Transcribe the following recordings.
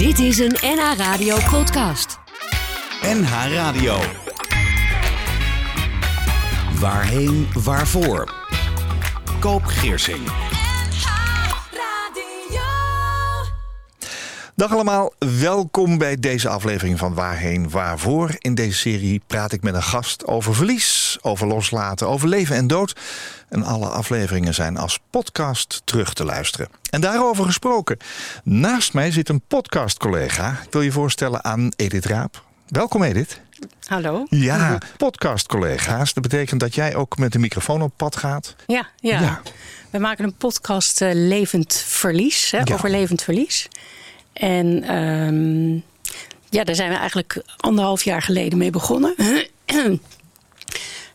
Dit is een NH Radio podcast. NH Radio. Waarheen, waarvoor? Koop Geersing. Dag allemaal, welkom bij deze aflevering van Waarheen Waarvoor. In deze serie praat ik met een gast over verlies, over loslaten, over leven en dood. En alle afleveringen zijn als podcast terug te luisteren. En daarover gesproken. Naast mij zit een podcastcollega. Ik wil je voorstellen aan Edith Raap. Welkom Edith. Hallo. Ja, podcastcollega's. Dat betekent dat jij ook met de microfoon op pad gaat. Ja, ja. Ja. we maken een podcast eh, Levend Verlies, hè, Ja. over levend verlies. En ehm, ja, daar zijn we eigenlijk anderhalf jaar geleden mee begonnen.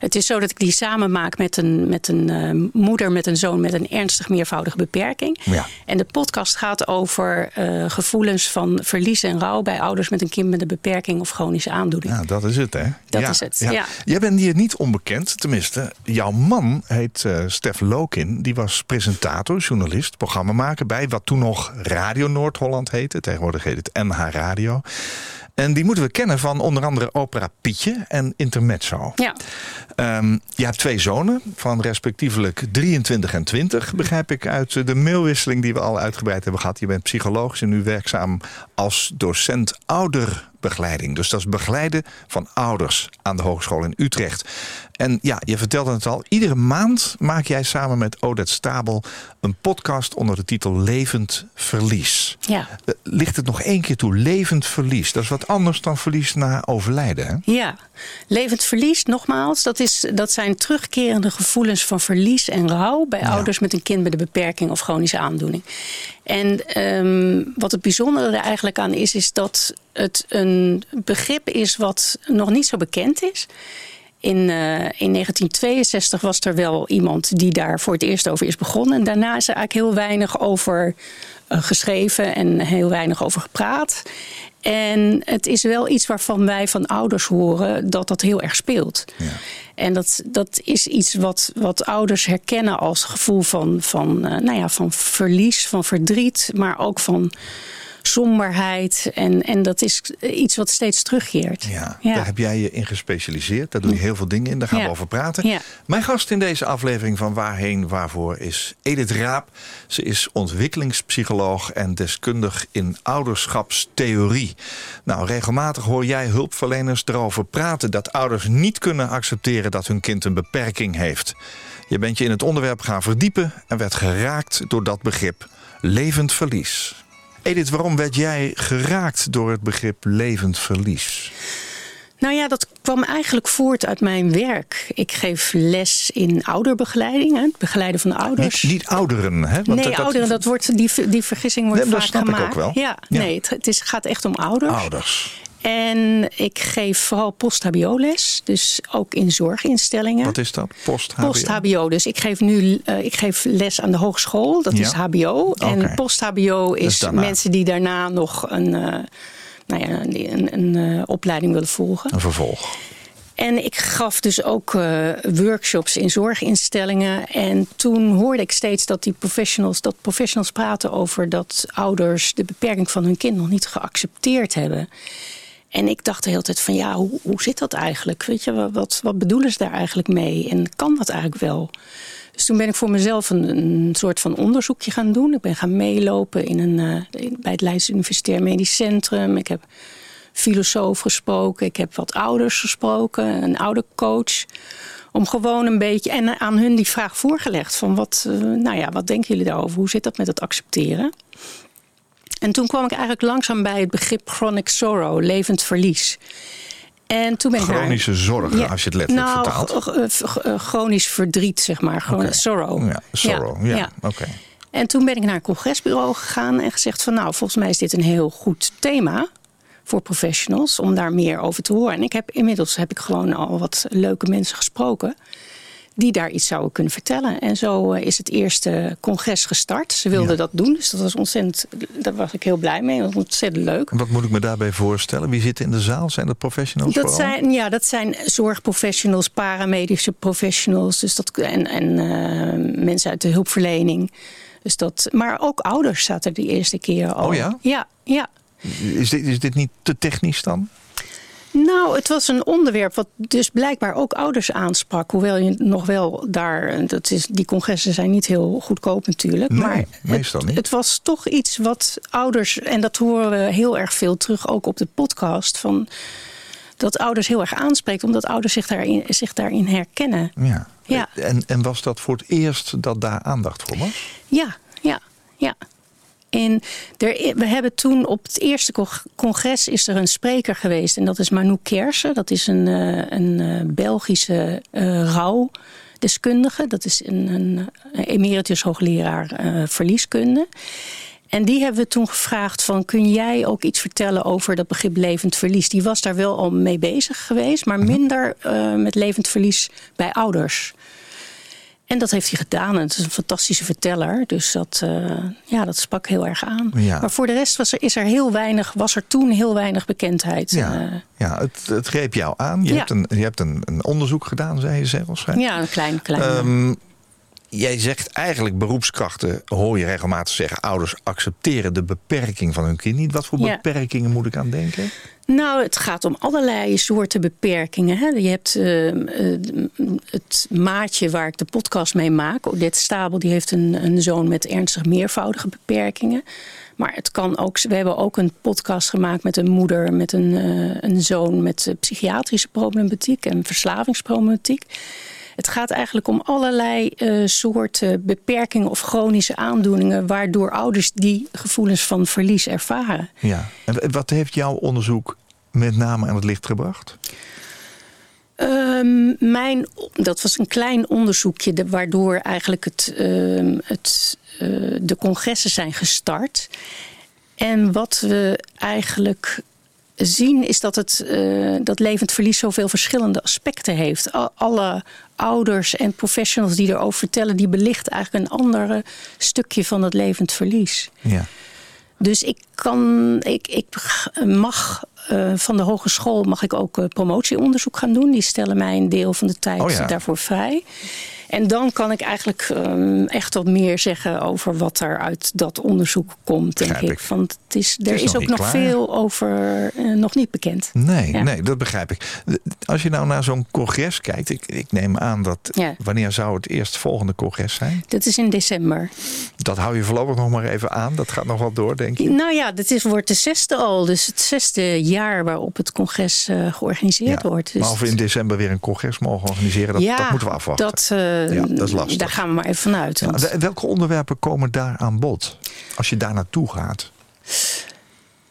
Het is zo dat ik die samen maak met een, met een eh, moeder met een zoon met een ernstig meervoudige beperking. Ja. En de podcast gaat over eh, gevoelens van verlies en rouw bij ouders met een kind met een beperking of chronische aandoening. Ja, dat is het, hè? Dat ja, is het, ja. Jij bent hier niet onbekend, tenminste. Jouw man heet eh Stef Lokin. Die was presentator, journalist, programmamaker bij wat toen nog Radio Noord-Holland heette. Tegenwoordig heet het NH Radio. En die moeten we kennen van onder andere Opera Pietje en Intermezzo. Ja. Ehm, je hebt twee zonen van respectievelijk 23 en 20, begrijp ik uit de mailwisseling die we al uitgebreid hebben gehad. Je bent psycholoog en nu werkzaam als docent Dus dat is begeleiden van ouders aan de Hogeschool in Utrecht. En ja, je vertelde het al, iedere maand maak jij samen met Odette Stabel een podcast onder de titel Levend Verlies. Ja. Eh, Ligt het nog één keer toe, levend verlies. Dat is wat anders dan verlies na overlijden, hè? Ja, levend verlies, nogmaals, dat, is, dat zijn terugkerende gevoelens van verlies en rouw bij Ja. ouders met een kind met een beperking of chronische aandoening. En ehm, wat het bijzondere er eigenlijk aan is, is dat het een begrip is wat nog niet zo bekend is. In, eh, in 1962 was er wel iemand die daar voor het eerst over is begonnen. En daarna is er eigenlijk heel weinig over eh, geschreven en heel weinig over gepraat. En het is wel iets waarvan wij van ouders horen dat dat heel erg speelt. Ja. En dat, dat is iets wat, wat ouders herkennen als gevoel van, van, eh, nou ja, van verlies, van verdriet, maar ook van somberheid. En, en dat is iets wat steeds terugkeert. Ja, Ja. daar heb jij je in gespecialiseerd. Daar doe je heel veel dingen in. Daar gaan Ja. we over praten. Ja. Mijn gast in deze aflevering van Waarheen Waarvoor is Edith Raap. Ze is ontwikkelingspsycholoog en deskundig in ouderschapstheorie. Nou, regelmatig hoor jij hulpverleners erover praten dat ouders niet kunnen accepteren dat hun kind een beperking heeft. Je bent je in het onderwerp gaan verdiepen en werd geraakt door dat begrip levend verlies. Edith, waarom werd jij geraakt door het begrip levend verlies? Nou ja, dat kwam eigenlijk voort uit mijn werk. Ik geef les in ouderbegeleiding, hè, het begeleiden van de ouders. Niet, niet ouderen, hè? Want nee, dat- ouderen, dat wordt, die, die vergissing wordt Nee, dat vaak snap ik ook gemaakt. wel. Ja, Ja. nee, het, het is, gaat echt om ouders. Ouders. En ik geef vooral post-HBO-les, dus ook in zorginstellingen. Wat is dat? Post-HBO? Post-HBO. Dus ik geef nu eh, ik geef les aan de hogeschool, dat Ja. is HBO. En post-HBO Dus is mensen die daarna nog een, eh, nou ja, een, een, een, eh, opleiding willen volgen. Een vervolg. En ik gaf dus ook workshops in zorginstellingen. En toen hoorde ik steeds dat die professionals, dat professionals praten over dat ouders de beperking van hun kind nog niet geaccepteerd hebben. En ik dacht de hele tijd van ja, hoe, hoe zit dat eigenlijk? Weet je, wat- wat, bedoelen ze daar eigenlijk mee? En kan dat eigenlijk wel? Dus toen ben ik voor mezelf een, soort van onderzoekje gaan doen. Ik ben gaan meelopen in een, eh, bij het Leids Universitair Medisch Centrum. Ik heb filosoof gesproken. Ik heb wat ouders gesproken, een oudercoach. Om gewoon een beetje en aan hun die vraag voorgelegd van wat, eh, nou ja, wat denken jullie daarover? Hoe zit dat met het accepteren? En toen kwam ik eigenlijk langzaam bij het begrip chronic sorrow, levend verlies. En toen ben ik naar- Chronische zorgen, Ja, als je het letterlijk nou, vertaalt. chronisch verdriet, zeg maar. Gewoon sorrow. Ja, sorrow. Ja, oké. En toen ben ik naar een congresbureau gegaan en gezegd van nou, volgens mij is dit een heel goed thema voor professionals om daar meer over te horen. En ik heb inmiddels heb ik gewoon al wat leuke mensen gesproken die daar iets zouden kunnen vertellen. En zo eh, is het eerste congres gestart. Ze wilden Ja. dat doen, dus dat was ontzettend, daar was ik heel blij mee. Dat was ontzettend leuk. Wat moet ik me daarbij voorstellen? Wie zit in de zaal? Zijn dat professionals Dat vooral? zijn, ja, dat zijn zorgprofessionals, paramedische professionals dus dat, en, en eh, mensen uit de hulpverlening. Dus dat, maar ook ouders zaten de eerste keer al. Oh ja? Ja, ja. Is dit, is dit niet te technisch dan? Nou, het was een onderwerp wat dus blijkbaar ook ouders aansprak. Hoewel je nog wel daar. Dat is, die congressen zijn niet heel goedkoop natuurlijk. Nee, maar meestal het, niet. het was toch iets wat ouders. En dat horen we heel erg veel terug ook op de podcast. Van, dat ouders heel erg aanspreekt, omdat ouders zich daarin, zich daarin herkennen. Ja. Ja. En, en was dat voor het eerst dat daar aandacht voor was? Ja, ja, ja. Er, we hebben toen op het eerste cong- congres is er een spreker geweest. En dat is Manu Kersen. Dat is een, eh, een eh, Belgische eh rouwdeskundige. Dat is een, een emeritus hoogleraar verlieskunde. En die hebben we toen gevraagd van... kun jij ook iets vertellen over dat begrip levend verlies? Die was daar wel al mee bezig geweest... maar minder eh, met levend verlies bij ouders. En dat heeft hij gedaan. En het is een fantastische verteller. Dus dat, eh, ja, dat sprak heel erg aan. Ja. Maar voor de rest was er, is er heel weinig, was er toen heel weinig bekendheid. Ja, Eh, ja het, het greep jou aan. Je Ja. hebt, een, je hebt een, een onderzoek gedaan, zei je zelfs. hè? ja een klein, klein. Ehm, jij zegt eigenlijk beroepskrachten, hoor je regelmatig zeggen... ouders accepteren de beperking van hun kind niet. Wat voor Ja. beperkingen moet ik aan denken? Nou, het gaat om allerlei soorten beperkingen. Hè. Je hebt eh, eh, het maatje waar ik de podcast mee maak. Odette Stabel die heeft een, een zoon met ernstig meervoudige beperkingen. Maar het kan ook. We hebben ook een podcast gemaakt met een moeder met een, eh, een zoon met eh, psychiatrische problematiek en verslavingsproblematiek. Het gaat eigenlijk om allerlei eh, soorten beperkingen of chronische aandoeningen, waardoor ouders die gevoelens van verlies ervaren. Ja. En wat heeft jouw onderzoek met name aan het licht gebracht? Ehm, mijn, dat was een klein onderzoekje de, waardoor eigenlijk het, ehm, het, eh, de congressen zijn gestart. En wat we eigenlijk zien is dat, het, eh, dat levend verlies zoveel verschillende aspecten heeft. Al- Alle ouders en professionals die erover vertellen, die belichten eigenlijk een ander stukje van het levend verlies. Ja. Dus ik kan, ik, ik mag eh, van de hogeschool mag ik ook eh, promotieonderzoek gaan doen. Die stellen mij een deel van de tijd Oh ja. daarvoor vrij. En dan kan ik eigenlijk ehm, echt wat meer zeggen over wat er uit dat onderzoek komt, denk ik. ik. Want het is, er is is, nog ook nog klaar. veel over eh, nog niet bekend. Nee, Ja. nee, dat begrijp ik. Als je nou naar zo'n congres kijkt, ik, ik neem aan dat. Ja. Wanneer zou het eerst volgende congres zijn? Dat is in december. Dat hou je voorlopig nog maar even aan. Dat gaat nog wel door, denk je? Nou ja, dit is, wordt de zesde al. Dus het zesde jaar waarop het congres eh, georganiseerd wordt. Dus maar of we in december weer een congres mogen organiseren, dat, dat moeten we afwachten. Dat, eh, Ja, dat is lastig. Daar gaan we maar even vanuit. Want- wel- welke onderwerpen komen daar aan bod? Als je daar naartoe gaat.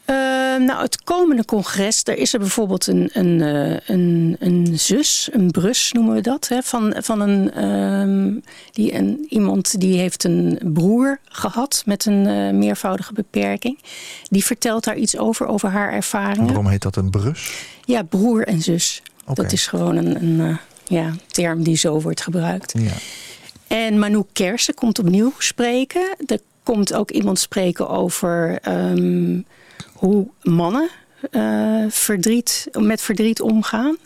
Eh, nou, het komende congres, daar is er bijvoorbeeld een, een, eh, een, een zus, een brus noemen we dat, hè, van, van een, ehm, die, een, iemand die heeft een broer gehad met een eh, meervoudige beperking. Die vertelt daar iets over, over haar ervaringen. Waarom heet dat een brus? Ja, broer en zus. Dat is gewoon een, een eh, ja, term die zo wordt gebruikt. Ja. En Manu Kersen komt opnieuw spreken. Er komt ook iemand spreken over ehm, hoe mannen eh, verdriet, met verdriet omgaan.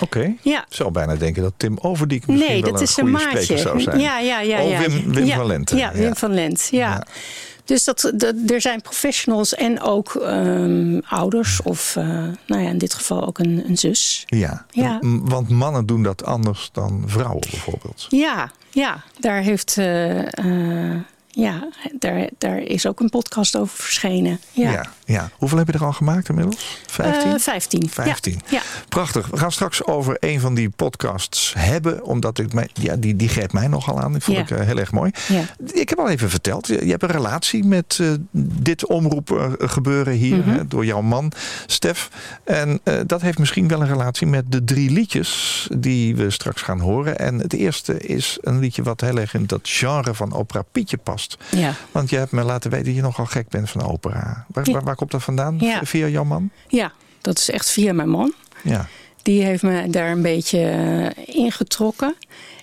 Oké. Ja. Ik zou bijna denken dat Tim Overdiek misschien Nee, wel dat een is een goede spreker maatje. zou zijn. Ja, ja, ja. Oh, ja. Wim- Wim Ja, van Lente. Ja, Wim Ja. van Lent. Ja. Dus dat, dat, er zijn professionals en ook ehm, ouders, of eh, nou ja, in dit geval ook een, een zus. Ja. Ja. Want mannen doen dat anders dan vrouwen bijvoorbeeld. Ja, ja, daar heeft. eh, eh, ja, daar, daar is ook een podcast over verschenen. Ja. Ja. Ja. Hoeveel heb je er al gemaakt inmiddels? Vijftien? Eh, 15. 15. Ja. Prachtig. We gaan straks over een van die podcasts hebben. Omdat ik mij, ja, die, die greep mij nogal aan. Die vond Ja. ik eh, heel erg mooi. Ja. Ik heb al even verteld. Je je hebt een relatie met eh, dit omroep eh, gebeuren hier. Mhm. hè, door jouw man, Stef. En dat heeft misschien wel een relatie met de drie liedjes die we straks gaan horen. En het eerste is een liedje wat heel erg in dat genre van opera Pietje past. ja. Want je hebt me laten weten dat je nogal gek bent van opera. Waar, waar komt dat vandaan? Ja. Via jouw man? Ja, dat is echt via mijn man. Ja. Die heeft me daar een beetje eh, ingetrokken.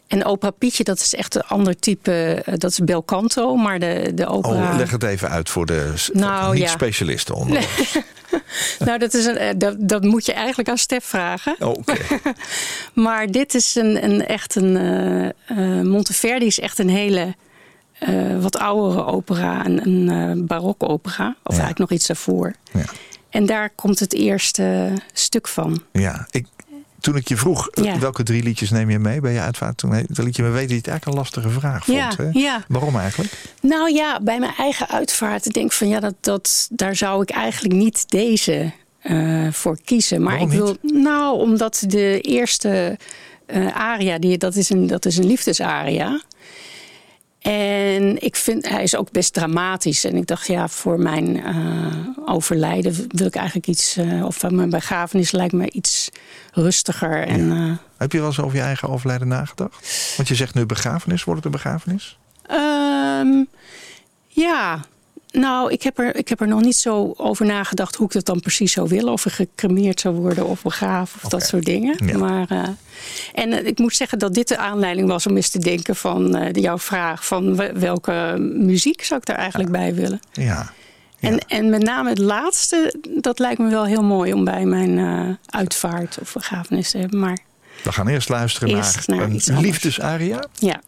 En opera Pietje, dat is echt een ander type. eh, dat is bel canto, maar de, de opera... Oh, leg het even uit voor de Nou, ja. niet-specialisten onder ons. Nou, dat, is een, eh, dat, dat moet je eigenlijk aan Stef vragen. Oh, Oké. Maar dit is een, een echt een. Monteverdi is echt een hele eh, wat oudere opera, een, een uh, barokopera. Of eigenlijk nog iets daarvoor. Ja. En daar komt het eerste stuk van. Ja, ik, toen ik je vroeg Ja. welke drie liedjes neem je mee bij je uitvaart, toen liet je me weten dat je het eigenlijk een lastige vraag vond. Ja, hè? ja. Waarom eigenlijk? Nou ja, bij mijn eigen uitvaart denk ik van ja, dat, dat, daar zou ik eigenlijk niet deze eh, voor kiezen. Maar Waarom ik wil, nou, omdat de eerste eh, aria, die, dat, is een, dat is een liefdesaria. En ik vind, hij is ook best dramatisch. En ik dacht, ja, voor mijn eh, overlijden wil ik eigenlijk iets, eh, of van mijn begrafenis lijkt me iets rustiger. En, eh, Heb je wel eens over je eigen overlijden nagedacht? Want je zegt nu begrafenis, wordt het een begrafenis? Ehm, ja, nou, ik heb, er, ik heb er nog niet zo over nagedacht hoe ik dat dan precies zou willen. Of er gecremeerd zou worden of begraven of dat soort dingen. Ja. Maar, eh, en eh, ik moet zeggen dat dit de aanleiding was om eens te denken van eh, jouw vraag van we- welke muziek zou ik daar eigenlijk bij willen. Ja. Ja. En, en met name het laatste, dat lijkt me wel heel mooi om bij mijn uitvaart of begrafenis te hebben. Maar We gaan eerst luisteren Eerst naar, naar een liefdesaria. ja.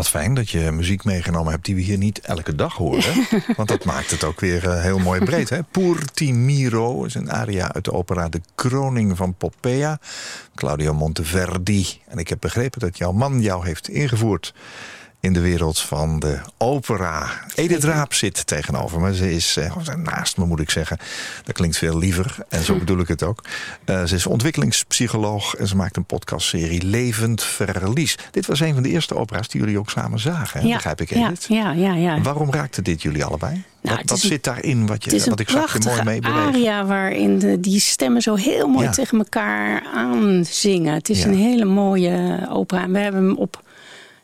Wat fijn dat je muziek meegenomen hebt die we hier niet elke dag horen. Want dat maakt het ook weer eh, heel mooi breed. Hè? Is een aria uit de opera De Kroning van Poppea. Claudio Monteverdi. En ik heb begrepen dat jouw man jou heeft ingevoerd in de wereld van de opera. Edith Raap zit tegenover me. Ze is eh, naast me, moet ik zeggen. Dat klinkt veel liever. En zo bedoel ik het ook. Eh, ze is ontwikkelingspsycholoog en ze maakt een podcastserie Levend Verlies. Dit was een van de eerste opera's die jullie ook samen zagen. Hè? Ja, Begrijp ik, Edith? ja, ja, ja. Waarom raakte dit jullie allebei? Nou, wat het wat een- zit daarin wat, Het je, wat ik zag je mooi mee bewegen? aria waarin de, die stemmen zo heel mooi Ja. tegen elkaar aanzingen. Het is Ja. een hele mooie opera. En we hebben hem op,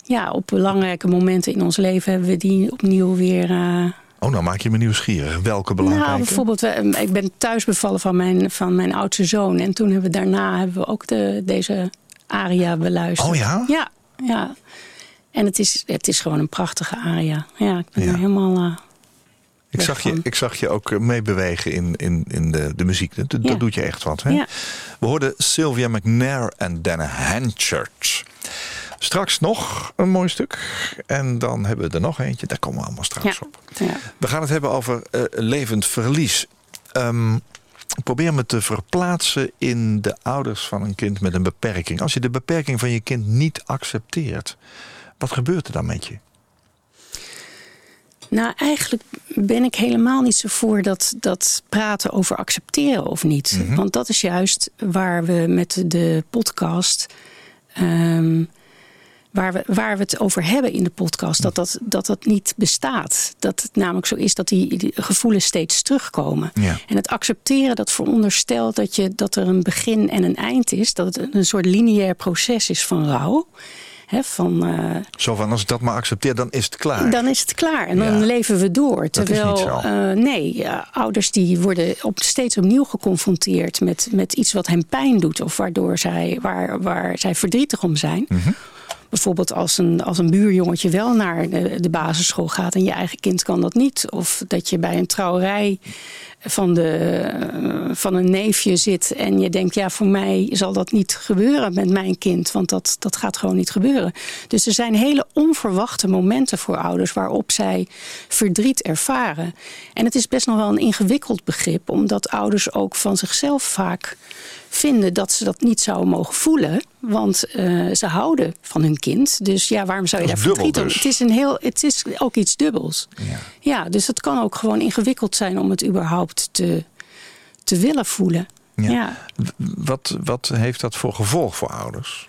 ja, op belangrijke momenten in ons leven... hebben we die opnieuw weer... eh, Oh, nou maak je me nieuwsgierig. Welke belangrijke? nou, bijvoorbeeld, we- ik ben thuis bevallen van mijn, van mijn oudste zoon. En toen hebben we daarna hebben we ook de, deze aria beluisterd. Oh ja? Ja, ja. En het is, het is gewoon een prachtige aria. Ja, ik ben Ja. er helemaal... eh, Ik zag, je, ik zag je ook eh, meebewegen in, in, in de, de muziek. Dat, dat Ja. doet je echt wat. Hè? Ja. We hoorden Sylvia McNair en Dana Hanchurch. Straks nog een mooi stuk. En dan hebben we er nog eentje. Daar komen we allemaal straks Ja. op. ja. We gaan het hebben over eh, levend verlies. Ehm, probeer me te verplaatsen in de ouders van een kind met een beperking. Als je de beperking van je kind niet accepteert, wat gebeurt er dan met je? Nou, eigenlijk ben ik helemaal niet zo voor dat, dat praten over accepteren of niet. Mhm. Want dat is juist waar we met de podcast. ehm, waar, we, waar we het over hebben in de podcast, dat dat, dat dat niet bestaat. Dat het namelijk zo is dat die, die gevoelens steeds terugkomen. Ja. En het accepteren, dat veronderstelt dat, je, dat er een begin en een eind is. Dat het een soort lineair proces is van rouw. Hè, van, eh, Zo van, als ik dat maar accepteer, dan is het klaar. dan is het klaar en dan leven we door. Terwijl, eh, nee, ja, ouders die worden op, steeds opnieuw geconfronteerd met, met iets wat hen pijn doet. Of waardoor zij, waar, waar zij verdrietig om zijn. Mhm. Bijvoorbeeld als een, als een buurjongetje wel naar de, de basisschool gaat en je eigen kind kan dat niet. Of dat je bij een trouwerij van, de, eh, van een neefje zit en je denkt, ja, voor mij zal dat niet gebeuren met mijn kind, want dat, dat gaat gewoon niet gebeuren. Dus er zijn hele onverwachte momenten voor ouders waarop zij verdriet ervaren. En het is best nog wel een ingewikkeld begrip, omdat ouders ook van zichzelf vaak vinden dat ze dat niet zouden mogen voelen. Want eh, ze houden van hun kind. Dus ja, waarom zou je daar verdriet om? dus. Het is, een heel, het is ook iets dubbels. Ja. Ja, dus het kan ook gewoon ingewikkeld zijn om het überhaupt te, te willen voelen. Ja. Wat, wat heeft dat voor gevolg voor ouders?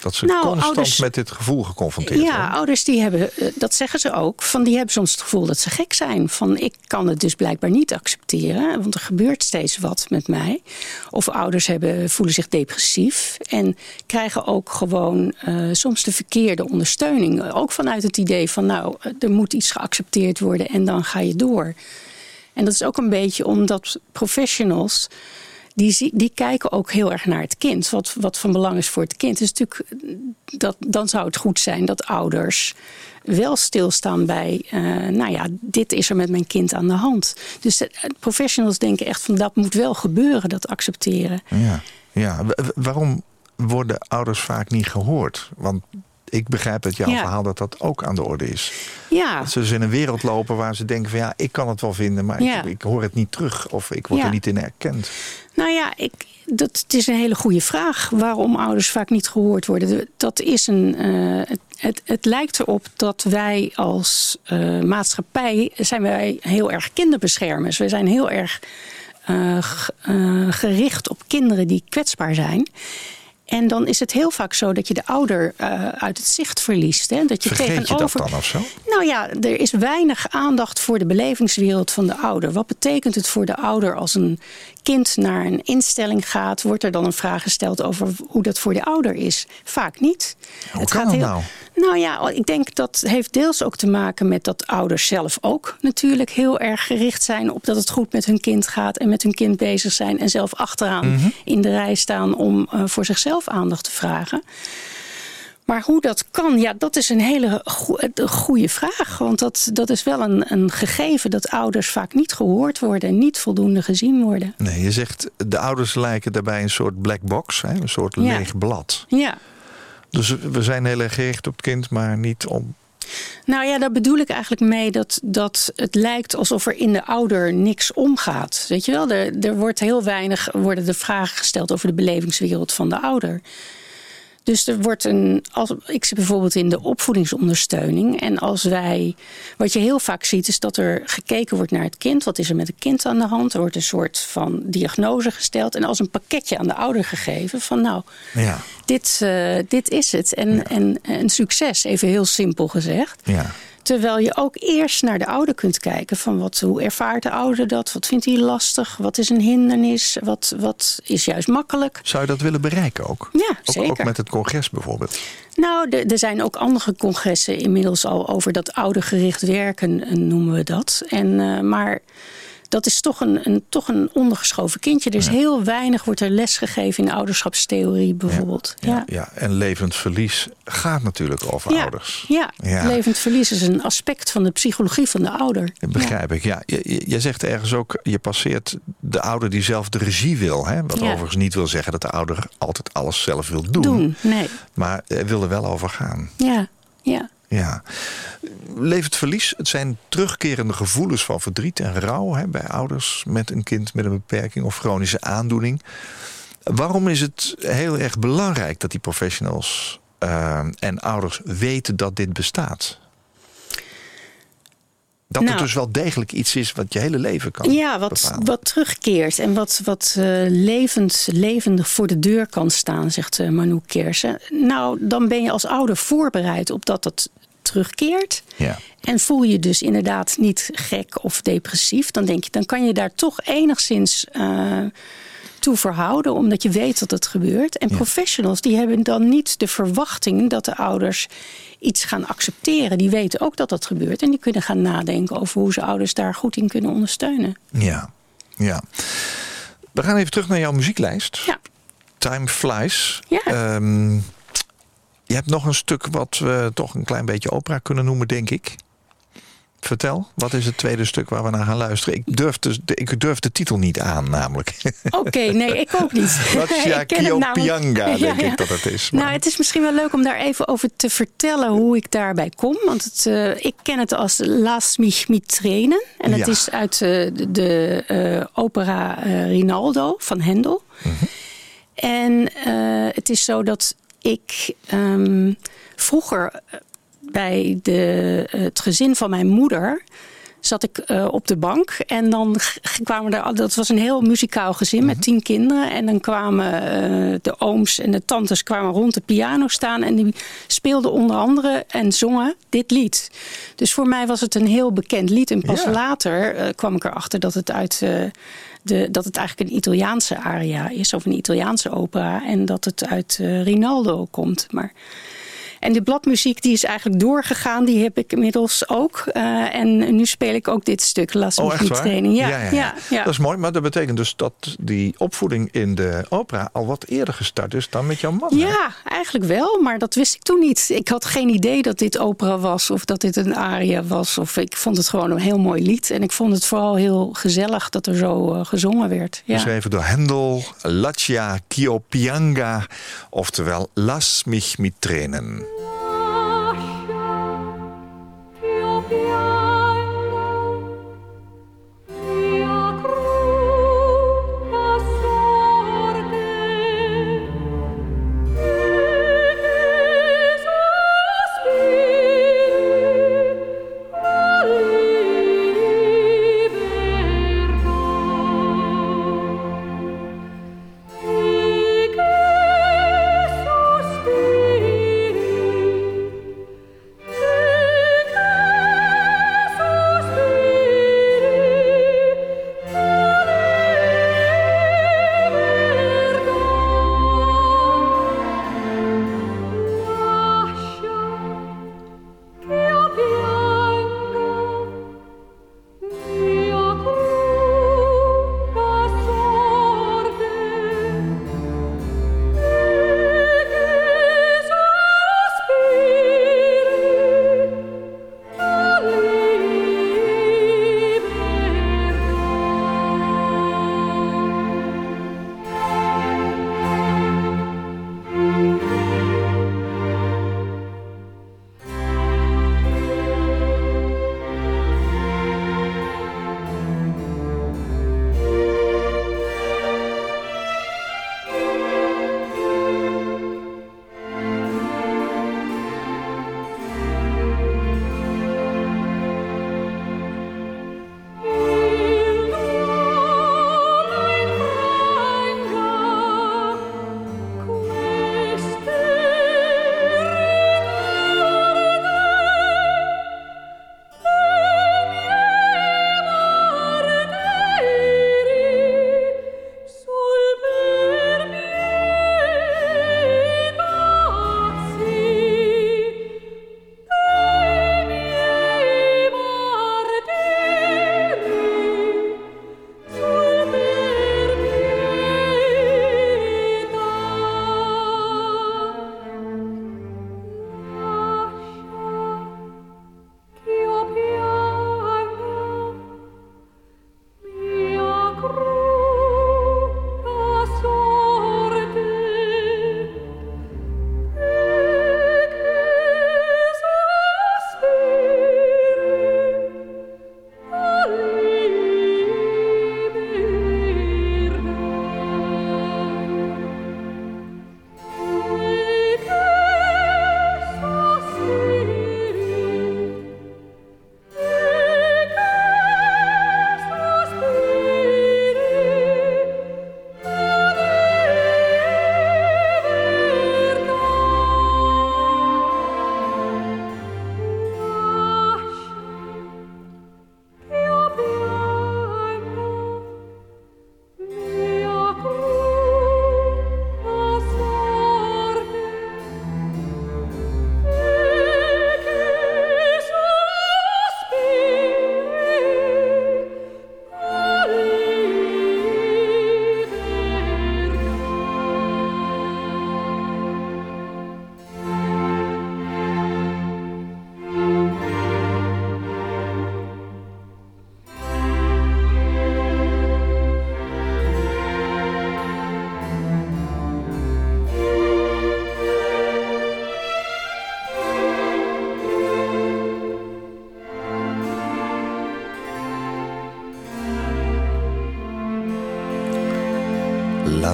Dat ze Nou, constant ouders- met dit gevoel geconfronteerd Ja, worden? ouders die hebben, eh, dat zeggen ze ook, van die hebben soms het gevoel dat ze gek zijn. Van ik kan het dus blijkbaar niet accepteren, want er gebeurt steeds wat met mij. Of ouders hebben, voelen zich depressief en krijgen ook gewoon eh, soms de verkeerde ondersteuning. Ook vanuit het idee van nou, eh, er moet iets geaccepteerd worden en dan ga je door. En dat is ook een beetje omdat professionals. Die, die kijken ook heel erg naar het kind. Wat, wat van belang is voor het kind. Dus natuurlijk, dat, dan zou het goed zijn dat ouders wel stilstaan bij. eh, nou ja, dit is er met mijn kind aan de hand. Dus de, professionals denken echt van dat moet wel gebeuren, dat accepteren. Ja, ja. Waarom worden ouders vaak niet gehoord? Want ik begrijp uit jouw Ja. verhaal dat dat ook aan de orde is. Ja, Dat ze dus in een wereld lopen waar ze denken van ja, ik kan het wel vinden, maar Ja. ik, ik hoor het niet terug of ik word Ja. er niet in erkend. Nou ja, ik, dat, het is een hele goede vraag waarom ouders vaak niet gehoord worden. De- Dat is een, eh, het, het, het lijkt erop dat wij als eh, maatschappij zijn wij heel erg kinderbeschermers. We zijn heel erg eh, gericht op kinderen die kwetsbaar zijn. En dan is het heel vaak zo dat je de ouder eh, uit het zicht verliest. Hè? Dat je Vergeet je dat tegenover dan of zo? nou ja, er is weinig aandacht voor de belevingswereld van de ouder. Wat betekent het voor de ouder als een kind naar een instelling gaat? Wordt er dan een vraag gesteld over hoe dat voor de ouder is? Vaak niet. Hoe kan dat nou? Nou ja, ik denk dat heeft deels ook te maken met dat ouders zelf ook natuurlijk heel erg gericht zijn op dat het goed met hun kind gaat en met hun kind bezig zijn en zelf achteraan Mhm. in de rij staan om eh, voor zichzelf aandacht te vragen. Maar hoe dat kan, ja, dat is een hele een goede vraag. Want dat, dat is wel een, een gegeven dat ouders vaak niet gehoord worden en niet voldoende gezien worden. Nee, je zegt de ouders lijken daarbij een soort black box, hè, een soort Ja. leeg blad. Ja, Dus we zijn heel erg gericht op het kind, maar niet om Nou ja, daar bedoel ik eigenlijk mee dat, dat het lijkt alsof er in de ouder niks omgaat. Weet je wel, er, er wordt heel weinig worden de vragen gesteld over de belevingswereld van de ouder. Dus er wordt een. Als, ik zit bijvoorbeeld in de opvoedingsondersteuning. En als wij. Wat je heel vaak ziet, is dat er gekeken wordt naar het kind. Wat is er met het kind aan de hand? Er wordt een soort van diagnose gesteld. En als een pakketje aan de ouder gegeven. Van nou, Ja, dit, eh, dit is het. En, en een succes, even heel simpel gezegd. ja. Terwijl je ook eerst naar de ouder kunt kijken. Van wat, hoe ervaart de ouder dat? Wat vindt hij lastig? Wat is een hindernis? Wat, wat is juist makkelijk? Zou je dat willen bereiken ook? Ja, Ook, zeker. ook met het congres bijvoorbeeld. Nou, er, er zijn ook andere congressen inmiddels al over dat oudergericht werken, eh, noemen we dat. En, eh, maar dat is toch een, een, toch een ondergeschoven kindje. Er is heel weinig, wordt er lesgegeven in ouderschapstheorie bijvoorbeeld. Ja, ja. En levend verlies gaat natuurlijk over Ja, ouders. Ja, Ja. levend verlies is een aspect van de psychologie van de ouder. Dat begrijp ik, ja. Je- je- Jij zegt ergens ook, je passeert de ouder die zelf de regie wil. Hè? Wat Ja. overigens niet wil zeggen dat de ouder altijd alles zelf wil doen. Doen, nee. Maar hij wil er wel over gaan. Ja, ja. Ja. Levend verlies, het zijn terugkerende gevoelens van verdriet en rouw hè, bij ouders met een kind met een beperking of chronische aandoening. Waarom is het heel erg belangrijk dat die professionals eh, en ouders weten dat dit bestaat? Dat het Nou. dus wel degelijk iets is wat je hele leven kan Ja, wat, bepalen. wat terugkeert en wat, wat eh, levend, levendig voor de deur kan staan, zegt uh, Manu Kersen. Nou, dan ben je als ouder voorbereid op dat dat terugkeert. Ja. En voel je dus inderdaad niet gek of depressief, dan denk je, dan kan je daar toch enigszins eh, toe verhouden, omdat je weet dat het gebeurt. En Ja. professionals die hebben dan niet de verwachting dat de ouders iets gaan accepteren. Die weten ook dat dat gebeurt en die kunnen gaan nadenken over hoe ze ouders daar goed in kunnen ondersteunen. Ja, ja. We gaan even terug naar jouw muzieklijst. Ja. Time Flies. Ja. Ehm, je hebt nog een stuk wat we toch een klein beetje opera kunnen noemen, denk ik. Vertel, wat is het tweede stuk waar we naar gaan luisteren? Ik durf de, de- ik durf de titel niet aan, namelijk. Oké, nee, ik ook niet. Namelijk- Kiopianga, Ja, denk ja. ik dat het is. Maar- Nou, het is misschien wel leuk om daar even over te vertellen hoe ik daarbij kom. Want het, eh, ik ken het als Laat mich mit trainen. En het Ja. is uit eh, de, eh, opera Rinaldo van Hendel. Mhm. En het is zo dat ik ehm, vroeger bij de, het gezin van mijn moeder zat ik eh, op de bank en dan kwamen er, dat was een heel muzikaal gezin met tien kinderen en dan kwamen eh, de ooms en de tantes kwamen rond de piano staan en die speelden onder andere en zongen dit lied. Dus voor mij was het een heel bekend lied en pas Ja. later eh, kwam ik erachter dat het uit de, dat het eigenlijk een Italiaanse aria is of een Italiaanse opera en dat het uit Rinaldo komt. Maar en de bladmuziek die is eigenlijk doorgegaan. Die heb ik inmiddels ook. Eh, en nu speel ik ook dit stuk. Las Oh, echt waar? training. Ja, ja, ja, ja. Dat is mooi, maar dat betekent dus dat die opvoeding in de opera al wat eerder gestart is dan met jouw man. hè? Ja, eigenlijk wel, maar dat wist ik toen niet. Ik had geen idee dat dit opera was of dat dit een aria was. Of ik vond het gewoon een heel mooi lied. En ik vond het vooral heel gezellig dat er zo eh, gezongen werd. Ja. Geschreven door Hendel, Laccia Kiopianga, oftewel Las mich mit Tränen.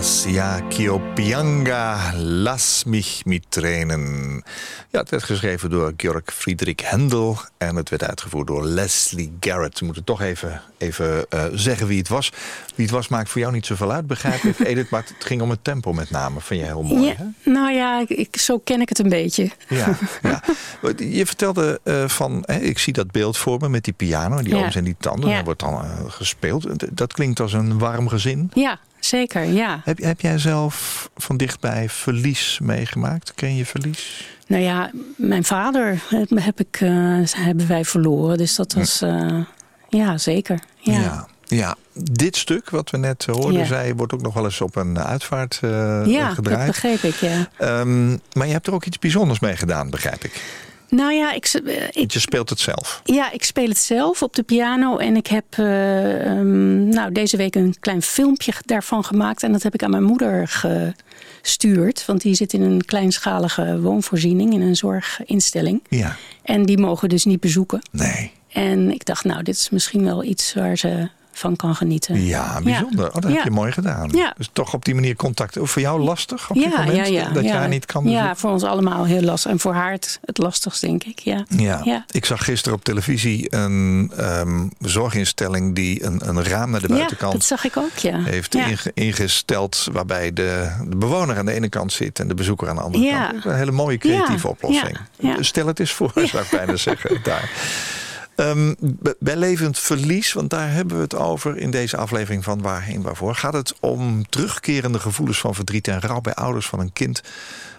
Las Pianga, Las mich mit Tränen. Ja, het werd geschreven door Georg Friedrich Händel en het werd uitgevoerd door Leslie Garrett. We moeten toch even, even uh, zeggen wie het was. Wie het was maakt voor jou niet zoveel uit, begrijp ik, Edith. Maar het ging om het tempo met name. Vind je heel mooi, ja, hè? Nou ja, ik, zo ken ik het een beetje. Ja, ja. Je vertelde uh, van, hè, ik zie dat beeld voor me met die piano en die Ja. ooms en die tanden. Ja. En wordt dan uh, gespeeld. Dat klinkt als een warm gezin. Ja, zeker, ja. Heb, heb jij zelf van dichtbij verlies meegemaakt? Ken je verlies? Nou ja, mijn vader heb, ik, eh, hebben wij verloren. Dus dat was, eh, ja, zeker. Ja. ja. Ja, dit stuk wat we net hoorden, Ja. zei, wordt ook nog wel eens op een uitvaart eh, Ja, dat gedraaid. begreep ik, ja. Ehm, maar je hebt er ook iets bijzonders mee gedaan, begrijp ik. Nou ja, ik, eh, ik, Want je speelt het zelf. Ja, ik speel het zelf op de piano en ik heb eh, ehm, nou, deze week een klein filmpje daarvan gemaakt. En dat heb ik aan mijn moeder gestuurd. Want die zit in een kleinschalige woonvoorziening, in een zorginstelling. Ja, En die mogen dus niet bezoeken. nee. En ik dacht, nou, dit is misschien wel iets waar ze van kan genieten. Ja, bijzonder. Oh, dat heb Ja. je mooi gedaan. Ja. Dus toch op die manier contact. Voor jou lastig op dit Ja, moment? ja, ja. Dat jij niet kan Ja, voor ons allemaal heel lastig. En voor haar het, het lastigst, denk ik. Ja. Ja. Ik zag gisteren op televisie een ehm, zorginstelling die een, een raam naar de Ja, buitenkant dat zag ik ook, ja. heeft ingesteld. Waarbij de, de bewoner aan de ene kant zit en de bezoeker aan de andere kant. Een hele mooie creatieve oplossing. Stel het eens voor, zou ik bijna zeggen. Daar. Ehm, b- bij levend verlies, want daar hebben we het over in deze aflevering van Waarheen Waarvoor. Gaat het om terugkerende gevoelens van verdriet en rouw bij ouders van een kind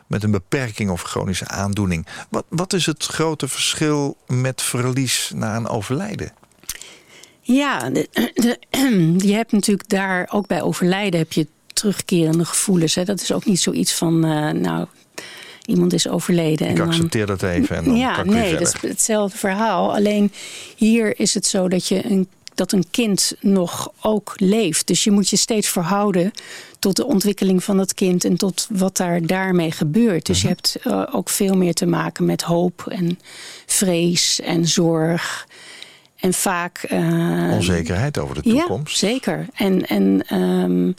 met een beperking of chronische aandoening. Wat, wat is het grote verschil met verlies na een overlijden? Ja, je hebt natuurlijk daar ook bij overlijden heb je terugkerende gevoelens. Hè. Dat is ook niet zoiets van, eh, nou, iemand is overleden. Ik en dan- accepteer dat even en dan ja, kan ik nee, dat is hetzelfde verhaal. Alleen hier is het zo dat je een dat een kind nog ook leeft. Dus je moet je steeds verhouden tot de ontwikkeling van het kind en tot wat daar daarmee gebeurt. Dus je Mhm. hebt eh, ook veel meer te maken met hoop en vrees en zorg. En vaak. eh, Onzekerheid over de toekomst. ja, zeker. En, en, ehm,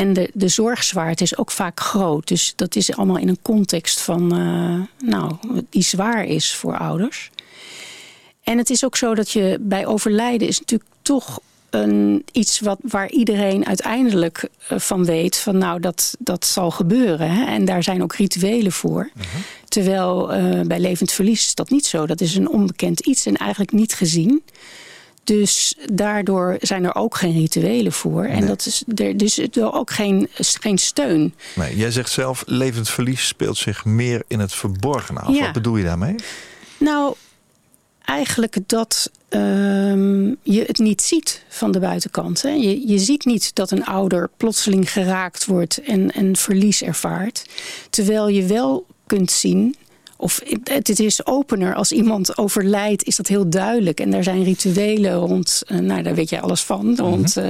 en de, de zorgzwaarte is ook vaak groot. Dus dat is allemaal in een context van, eh, nou, die zwaar is voor ouders. En het is ook zo dat je bij overlijden is natuurlijk toch een, iets wat, waar iedereen uiteindelijk eh, van weet van nou dat, dat zal gebeuren. Hè? En daar zijn ook rituelen voor. Terwijl eh, bij levend verlies is dat niet zo. Dat is een onbekend iets en eigenlijk niet gezien. Dus daardoor zijn er ook geen rituelen voor. En Nee. dat is er, dus er ook geen, geen steun. Nee, jij zegt zelf, levend verlies speelt zich meer in het verborgen af. Ja. Wat bedoel je daarmee? Nou, eigenlijk dat ehm, je het niet ziet van de buitenkant. Hè. Je, je ziet niet dat een ouder plotseling geraakt wordt en een verlies ervaart. Terwijl je wel kunt zien. Of het, is opener als iemand overlijdt, is dat heel duidelijk. En daar zijn rituelen rond, eh, nou daar weet jij alles van, rond, eh,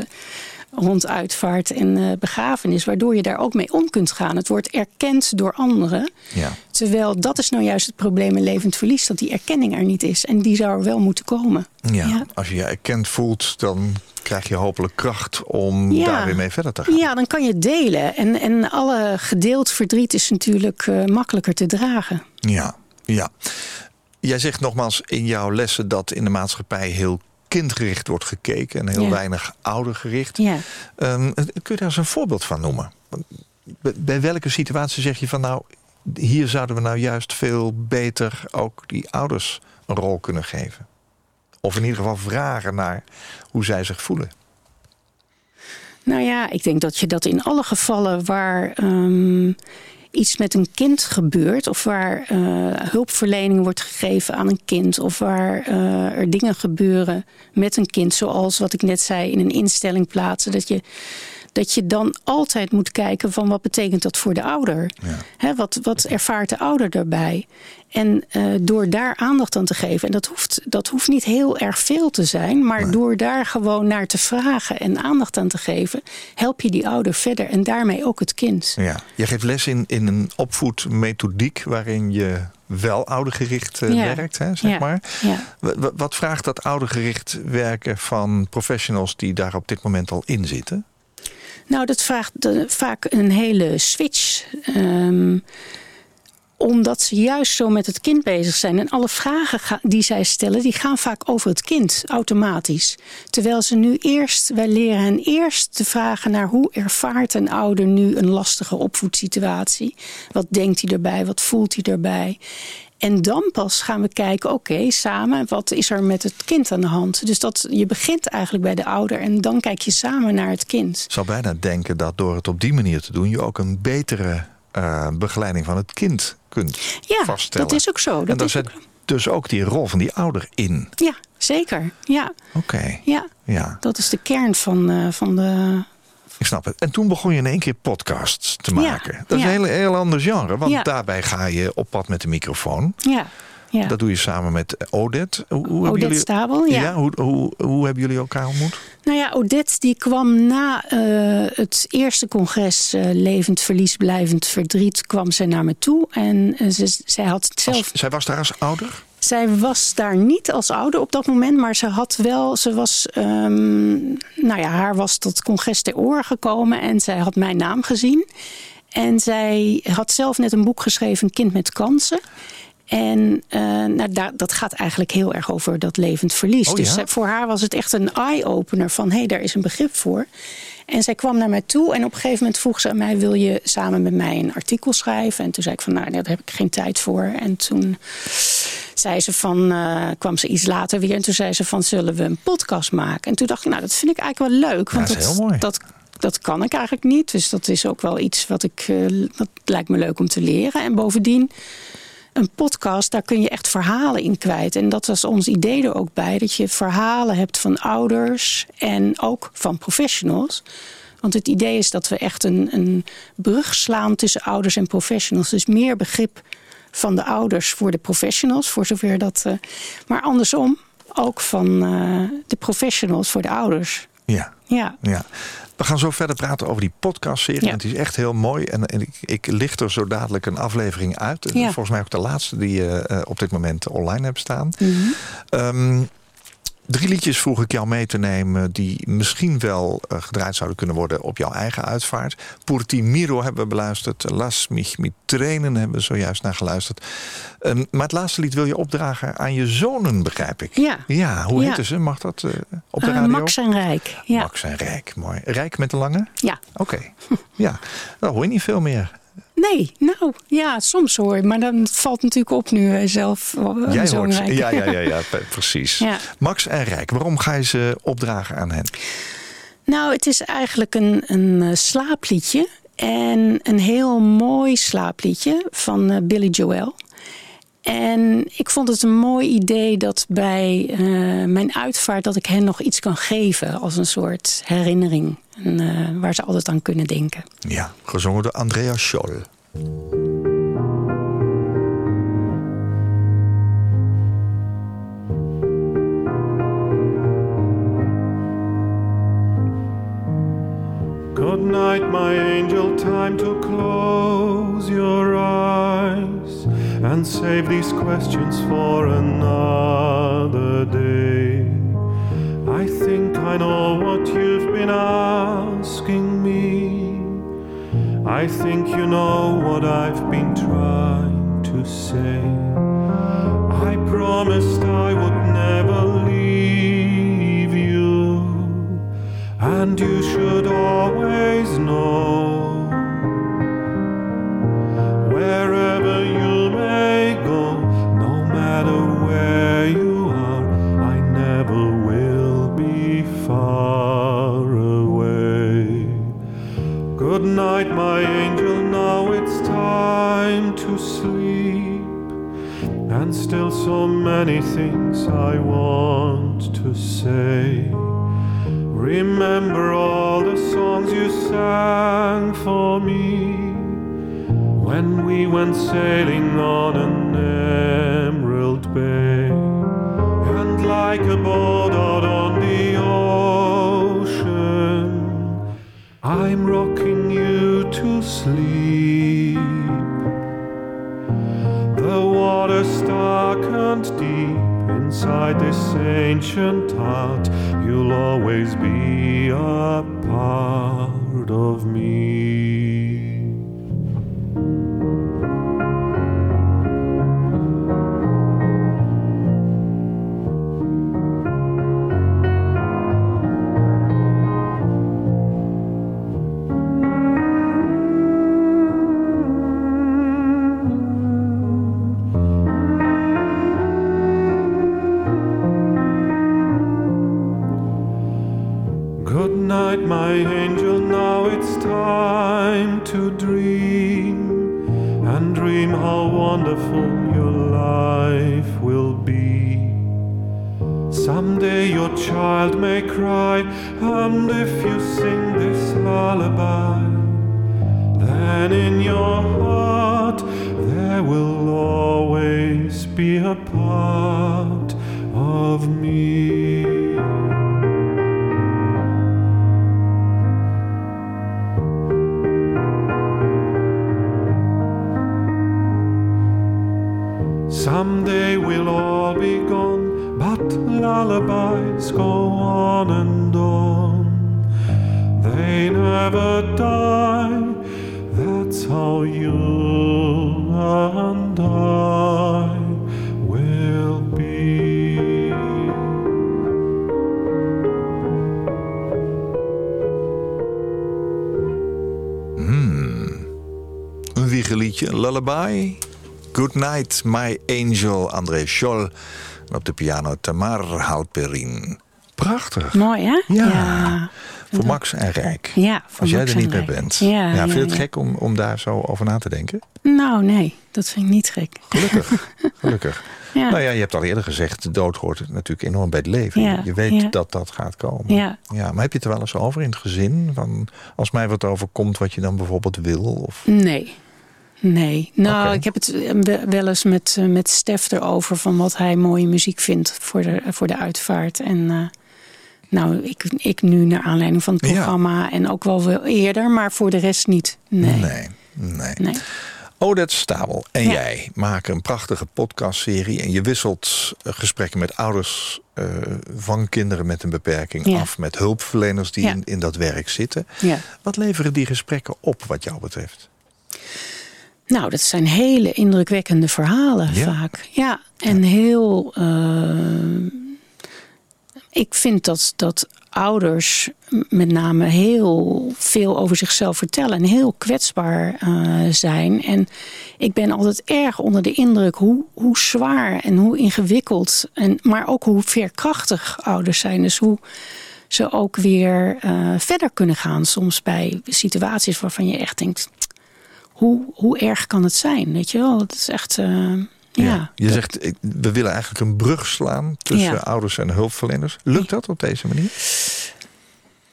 rond uitvaart en eh, begrafenis. Waardoor je daar ook mee om kunt gaan. Het wordt erkend door anderen. Ja. Terwijl dat is nou juist het probleem in levend verlies, dat die erkenning er niet is. En die zou er wel moeten komen. Ja. Ja. Als je je erkend voelt, dan krijg je hopelijk kracht om Ja. daar weer mee verder te gaan. Ja, dan kan je delen. En, en alle gedeeld verdriet is natuurlijk makkelijker te dragen. Ja, ja. Jij zegt nogmaals in jouw lessen dat in de maatschappij heel kindgericht wordt gekeken en heel Ja. weinig oudergericht. Ja. Ehm, kun je daar eens een voorbeeld van noemen? Bij welke situatie zeg je van nou, hier zouden we nou juist veel beter ook die ouders een rol kunnen geven? Of in ieder geval vragen naar hoe zij zich voelen. Nou ja, ik denk dat je dat in alle gevallen waar ehm, iets met een kind gebeurt, of waar eh, hulpverlening wordt gegeven aan een kind, of waar eh, er dingen gebeuren met een kind, zoals wat ik net zei, in een instelling plaatsen, dat je. Dat je dan altijd moet kijken van wat betekent dat voor de ouder? Ja. Wat, wat ervaart de ouder daarbij? En eh, door daar aandacht aan te geven, en dat hoeft, dat hoeft niet heel erg veel te zijn, maar door daar gewoon naar te vragen en aandacht aan te geven, help je die ouder verder en daarmee ook het kind. Ja. Je geeft les in, in een opvoedmethodiek waarin je wel oudergericht eh, Ja. werkt, hè, zeg Ja. maar. Ja. Wa- wa- Wat vraagt dat oudergericht werken van professionals die daar op dit moment al in zitten? Nou, dat vraagt vaak een hele switch. Ehm, omdat ze juist zo met het kind bezig zijn. En alle vragen die zij stellen, die gaan vaak over het kind, automatisch. Terwijl ze nu eerst, wij leren hen eerst te vragen naar hoe ervaart een ouder nu een lastige opvoedsituatie. Wat denkt hij erbij, wat voelt hij erbij. En dan pas gaan we kijken, oké, samen, wat is er met het kind aan de hand? Dus dat, je begint eigenlijk bij de ouder en dan kijk je samen naar het kind. Ik zou bijna denken dat door het op die manier te doen... je ook een betere eh, begeleiding van het kind kunt Ja, vaststellen. dat is ook zo. en daar zit ook- dus ook die rol van die ouder in. Ja, zeker. Ja, Oké, ja. ja, dat is de kern van, eh, van de. Ik snap het. En toen begon je in één keer podcasts te Ja, maken. Dat is ja. een heel, heel ander genre. Want Ja. daarbij ga je op pad met de microfoon. Ja, ja. Dat doe je samen met Odette. Hoe, hoe hebben Odette jullie... Stabel, ja. hoe, hoe, hoe hebben jullie elkaar ontmoet? Nou ja, Odette die kwam na eh, het eerste congres eh, Levend Verlies, Blijvend Verdriet, kwam zij naar me toe. En eh, ze, zij had het zelf. Als- zij was daar als ouder? Zij was daar niet als ouder op dat moment, maar ze had wel, ze was, ehm, nou ja, haar was dat congres ter oren gekomen en zij had mijn naam gezien. En zij had zelf net een boek geschreven, Kind met Kansen. En eh, nou, daar, dat gaat eigenlijk heel erg over dat levend verlies. Oh, dus ja? voor haar was het echt een eye-opener van... hé, hey, daar is een begrip voor. En zij kwam naar mij toe en op een gegeven moment vroeg ze aan mij... wil je samen met mij een artikel schrijven? En toen zei ik van, nou, daar heb ik geen tijd voor. En toen zei ze van, eh, kwam ze iets later weer... en toen zei ze van, zullen we een podcast maken? En toen dacht ik, nou, dat vind ik eigenlijk wel leuk. Want dat is heel mooi. Dat, dat kan ik eigenlijk niet. Dus dat is ook wel iets wat ik... eh, dat lijkt me leuk om te leren. En bovendien een podcast, daar kun je echt verhalen in kwijt. En dat was ons idee er ook bij. Dat je verhalen hebt van ouders en ook van professionals. Want het idee is dat we echt een, een brug slaan tussen ouders en professionals. Dus meer begrip van de ouders voor de professionals, voor zover dat. eh, maar andersom ook van eh, de professionals voor de ouders. Ja. Ja. Ja. We gaan zo verder praten over die podcastserie. Ja. Het is echt heel mooi. En, en ik, ik licht er zo dadelijk een aflevering uit. Ja. Volgens mij ook de laatste die je eh, op dit moment online hebt staan. Ehm, drie liedjes vroeg ik jou mee te nemen... die misschien wel eh, gedraaid zouden kunnen worden op jouw eigen uitvaart. Purti Miro hebben we beluisterd. Las mich mit trainen hebben we zojuist naar geluisterd. Ehm, maar het laatste lied wil je opdragen aan je zonen, begrijp ik. Ja. Ja, hoe Ja. heten ze? Mag dat eh, op de Eh, radio? Max en Rijk. Ja. Max en Rijk, mooi. Rijk met de lange? ja. Oké, ja. Dan hoor je niet veel meer. Nee, nou ja, soms hoor je. Maar dan valt natuurlijk op nu eh, zelf. eh, Jij hoort. Ja, ja, ja, ja, precies. Ja. Max en Rijk, waarom ga je ze opdragen aan hen? Nou, het is eigenlijk een, een eh, slaapliedje. En een heel mooi slaapliedje van Billy Joel. En ik vond het een mooi idee dat bij eh, mijn uitvaart... dat ik hen nog iets kan geven als een soort herinnering. En, eh, waar ze altijd aan kunnen denken. Ja, gezongen door Andrea Scholl. Good night, my angel, time to close your eyes and save these questions for another day. I think I know what you've been asking me. I think you know what I've been trying to say. I promised I would never leave you. And you should always know wherever where you are, I never will be far away. Good night, my angel, now it's time to sleep. And still so many things I want to say. Remember all the songs you sang for me when we went sailing on an bay. And like a boat out on the ocean, I'm rocking you to sleep. The water's dark and deep inside this ancient heart. You'll always be a part part of me. Go on and on. They never die, that's how you and I will be. Een wiegeliedje, Lullaby. Good Night, My Angel, André Scholl. En op de piano Tamar Halperin. Prachtig. Mooi, hè? Ja. Voor Max en Rijk. Ja, voor Als jij Max er niet meer bent. Ja, ja, vind je het ja. gek om, om daar zo over na te denken? Nou, nee, dat vind ik niet gek. Gelukkig. Gelukkig. Ja. Nou ja, je hebt al eerder gezegd, de dood hoort natuurlijk enorm bij het leven. Ja, je weet ja. dat dat gaat komen. Ja. ja. Maar heb je het er wel eens over in het gezin? Van, als mij wat overkomt wat je dan bijvoorbeeld wil? Of... Nee. Nee. Nou, ik heb het eh, we- wel eens met, eh, met Stef erover van wat hij mooie muziek vindt voor de, voor de uitvaart. En eh, nou, ik, ik nu naar aanleiding van het Ja. programma en ook wel eerder, maar voor de rest niet. Nee. Nee, nee. Nee. Odette Stabel en Ja. jij maken een prachtige podcastserie. En je wisselt gesprekken met ouders van kinderen met een beperking Ja. af. Met hulpverleners die Ja. in, in dat werk zitten. Ja. Wat leveren die gesprekken op wat jou betreft? Nou, dat zijn hele indrukwekkende verhalen Ja. vaak. Ja, en heel. eh, ik vind dat, dat ouders met name heel veel over zichzelf vertellen en heel kwetsbaar eh, zijn. En ik ben altijd erg onder de indruk hoe, hoe zwaar en hoe ingewikkeld, en, maar ook hoe veerkrachtig ouders zijn. Dus hoe ze ook weer eh, verder kunnen gaan, soms bij situaties waarvan je echt denkt hoe, hoe erg kan het zijn? Weet je wel, het is echt. eh, ja. Je zegt, we willen eigenlijk een brug slaan tussen Ja. ouders en hulpverleners. Lukt dat op deze manier?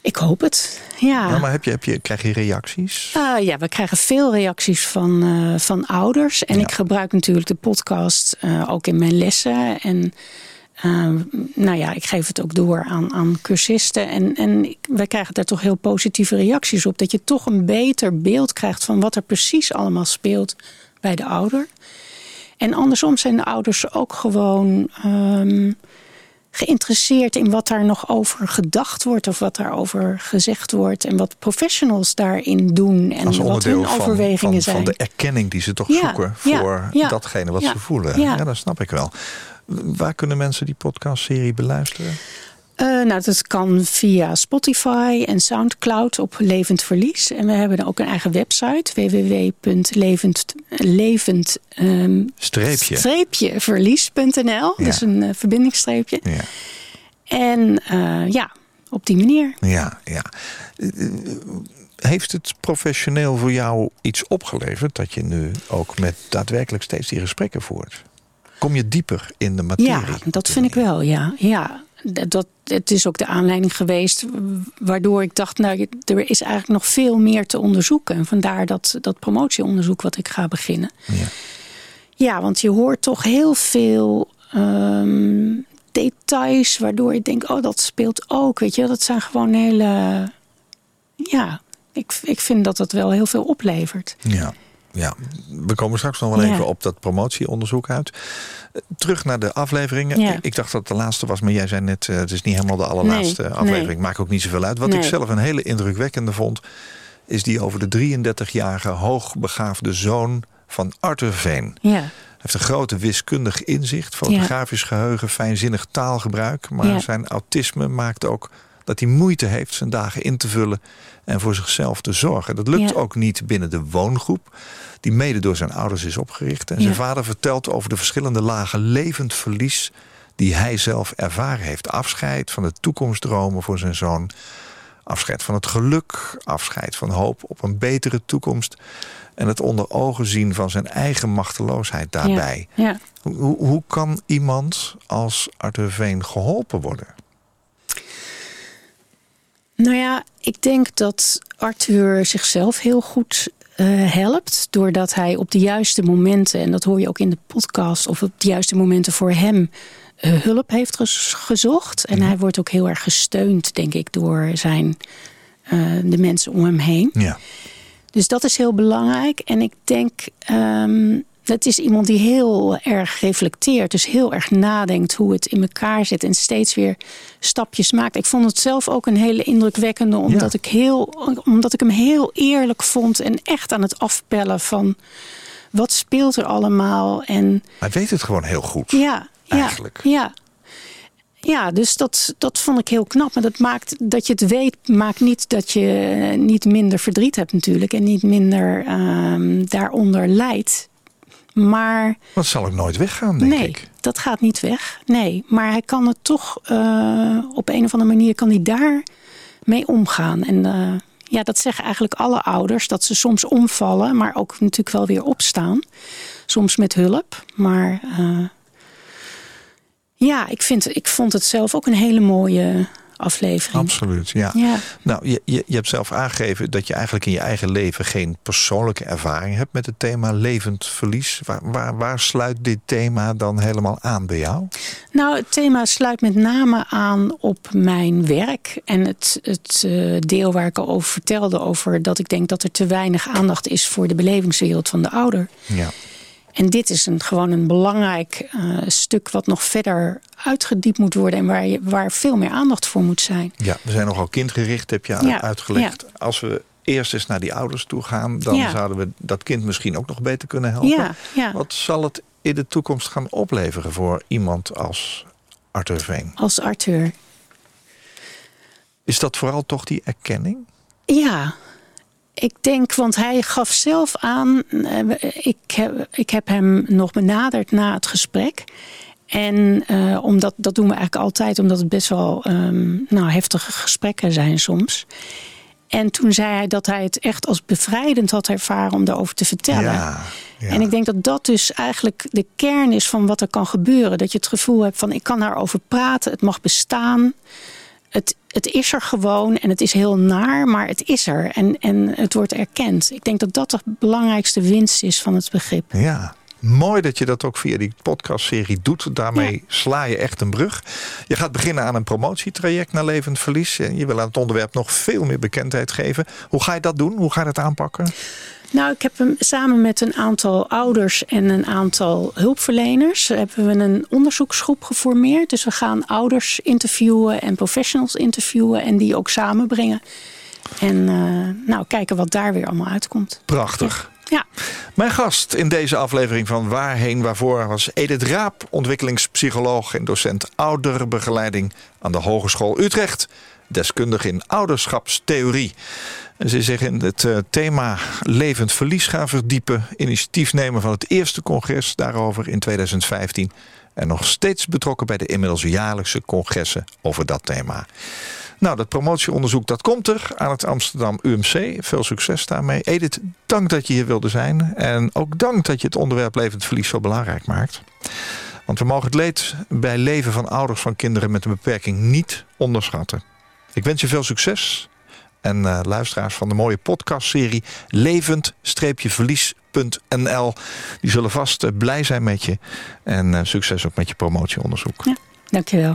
Ik hoop het. Ja. Ja, maar heb je, heb je, krijg je reacties? Ah, ja, we krijgen veel reacties van, eh, van ouders. En ik gebruik natuurlijk de podcast eh, ook in mijn lessen. En eh, nou ja, ik geef het ook door aan, aan cursisten. En, en wij krijgen daar toch heel positieve reacties op. Dat je toch een beter beeld krijgt van wat er precies allemaal speelt bij de ouder. En andersom zijn de ouders ook gewoon ehm, geïnteresseerd in wat daar nog over gedacht wordt of wat daarover gezegd wordt en wat professionals daarin doen en wat hun van, overwegingen van, zijn. van de erkenning die ze toch Ja, zoeken voor ja, datgene wat ze voelen. Ja. dat snap ik wel. Waar kunnen mensen die podcastserie beluisteren? Eh, nou, dat kan via Spotify en Soundcloud op Levend Verlies. En we hebben ook een eigen website www.levend levend, ehm, verlies.nl. Ja. Dus een eh, verbindingsstreepje. Ja. En eh, ja, op die manier. Ja, ja. Heeft het professioneel voor jou iets opgeleverd dat je nu ook met daadwerkelijk steeds die gesprekken voert? Kom je dieper in de materie? Ja, dat vind ik wel, ja. ja. Dat, het is ook de aanleiding geweest waardoor ik dacht... nou, er is eigenlijk nog veel meer te onderzoeken. En vandaar dat, dat promotieonderzoek wat ik ga beginnen. Ja. Ja, want je hoort toch heel veel ehm, details... waardoor je denkt, oh, dat speelt ook. Weet je, dat zijn gewoon hele... Ja, ik, ik vind dat dat wel heel veel oplevert. Ja. Ja, we komen straks nog wel Ja. even op dat promotieonderzoek uit. Eh, Terug naar de afleveringen. Ja. Ik- dacht dat het de laatste was, maar jij zei net... eh, het is niet helemaal de allerlaatste Nee, aflevering. nee. Maakt ook niet zoveel uit. Wat Nee. ik zelf een hele indrukwekkende vond... is die over de 33-jarige hoogbegaafde zoon van Arthur Veen. Ja. Hij heeft een grote wiskundig inzicht, fotografisch geheugen, fijnzinnig taalgebruik. Maar zijn autisme maakt ook dat hij moeite heeft zijn dagen in te vullen en voor zichzelf te zorgen. Dat lukt Ja. ook niet binnen de woongroep, die mede door zijn ouders is opgericht. En zijn vader vertelt over de verschillende lagen levend verlies die hij zelf ervaren heeft. Afscheid van de toekomstdromen voor zijn zoon. Afscheid van het geluk, afscheid van hoop op een betere toekomst. En het onder ogen zien van zijn eigen machteloosheid daarbij. Ja. ja. Hoe, hoe kan iemand als Arthur Veen geholpen worden? Nou ja, ik denk dat Arthur zichzelf heel goed eh, helpt. Doordat hij op de juiste momenten, en dat hoor je ook in de podcast, of op de juiste momenten voor hem eh, hulp heeft gezocht. En hij wordt ook heel erg gesteund, denk ik, door zijn, eh, de mensen om hem heen. Ja. Dus dat is heel belangrijk. En ik denk, ehm het is iemand die heel erg reflecteert. Dus heel erg nadenkt hoe het in elkaar zit. En steeds weer stapjes maakt. Ik vond het zelf ook een hele indrukwekkende. Omdat, Ja. ik, heel, omdat ik hem heel eerlijk vond. En echt aan het afpellen van wat speelt er allemaal. En Hij weet het gewoon heel goed. ja, Eigenlijk. Ja, ja. Ja, dus dat, dat vond ik heel knap. Maar dat maakt dat je het weet, maakt niet dat je niet minder verdriet hebt natuurlijk. En niet minder ehm, daaronder lijdt. Maar Dat zal ook nooit weggaan, denk nee, ik. dat gaat niet weg. Nee, maar hij kan het toch eh, op een of andere manier kan hij daar mee omgaan. En eh, ja, dat zeggen eigenlijk alle ouders. Dat ze soms omvallen, maar ook natuurlijk wel weer opstaan. Soms met hulp. Maar eh, ja, ik, vind, ik vond het zelf ook een hele mooie aflevering. Absoluut, ja. Ja. Nou, je, je, je hebt zelf aangegeven dat je eigenlijk in je eigen leven geen persoonlijke ervaring hebt met het thema levend verlies. Waar, waar, waar sluit dit thema dan helemaal aan bij jou? Nou, het thema sluit met name aan op mijn werk. En het, het eh, deel waar ik al over vertelde, over dat ik denk dat er te weinig aandacht is voor de belevingswereld van de ouder. Ja. En dit is een, gewoon een belangrijk eh, stuk wat nog verder uitgediept moet worden en waar, je, waar veel meer aandacht voor moet zijn. ja, we zijn nogal kindgericht, heb je Ja, uitgelegd. Als we eerst eens naar die ouders toe gaan, dan Ja. zouden we dat kind misschien ook nog beter kunnen helpen. Ja, ja. Wat zal het in de toekomst gaan opleveren voor iemand als Arthur Veen? Als Arthur. Is dat vooral toch die erkenning? Ja, ik denk, want hij gaf zelf aan. eh, Ik heb, ik heb hem nog benaderd na het gesprek. En eh, omdat, dat doen we eigenlijk altijd, omdat het best wel ehm, nou, heftige gesprekken zijn soms. En toen zei hij dat hij het echt als bevrijdend had ervaren om daarover te vertellen. Ja, ja. En ik denk dat dat dus eigenlijk de kern is van wat er kan gebeuren. Dat je het gevoel hebt van ik kan daarover praten, het mag bestaan. Het, het is er gewoon en het is heel naar, maar het is er. En, en het wordt erkend. Ik denk dat dat de belangrijkste winst is van het begrip. Ja, mooi dat je dat ook via die podcastserie doet. Daarmee sla je echt een brug. Je gaat beginnen aan een promotietraject naar levend verlies. En je wil aan het onderwerp nog veel meer bekendheid geven. Hoe ga je dat doen? Hoe ga je dat aanpakken? Nou, ik heb hem samen met een aantal ouders en een aantal hulpverleners hebben we een onderzoeksgroep geformeerd. Dus we gaan ouders interviewen en professionals interviewen en die ook samenbrengen. En eh, nou, kijken wat daar weer allemaal uitkomt. Prachtig. Ja, Mijn gast in deze aflevering van Waarheen Waarvoor was Edith Raap, ontwikkelingspsycholoog en docent ouderbegeleiding aan de Hogeschool Utrecht. Deskundig in ouderschapstheorie. Ze zich in het eh, thema levend verlies gaan verdiepen. Initiatiefnemer van het eerste congres daarover in 2015. En nog steeds betrokken bij de inmiddels jaarlijkse congressen over dat thema. Nou, dat promotieonderzoek dat komt er aan het Amsterdam UMC. Veel succes daarmee. Edith, dank dat je hier wilde zijn. En ook dank dat je het onderwerp levend verlies zo belangrijk maakt. Want we mogen het leed bij leven van ouders van kinderen met een beperking niet onderschatten. Ik wens je veel succes. En eh, luisteraars van de mooie podcastserie levend-verlies.nl. Die zullen vast eh, blij zijn met je. En eh, succes ook met je promotieonderzoek. ja dankjewel.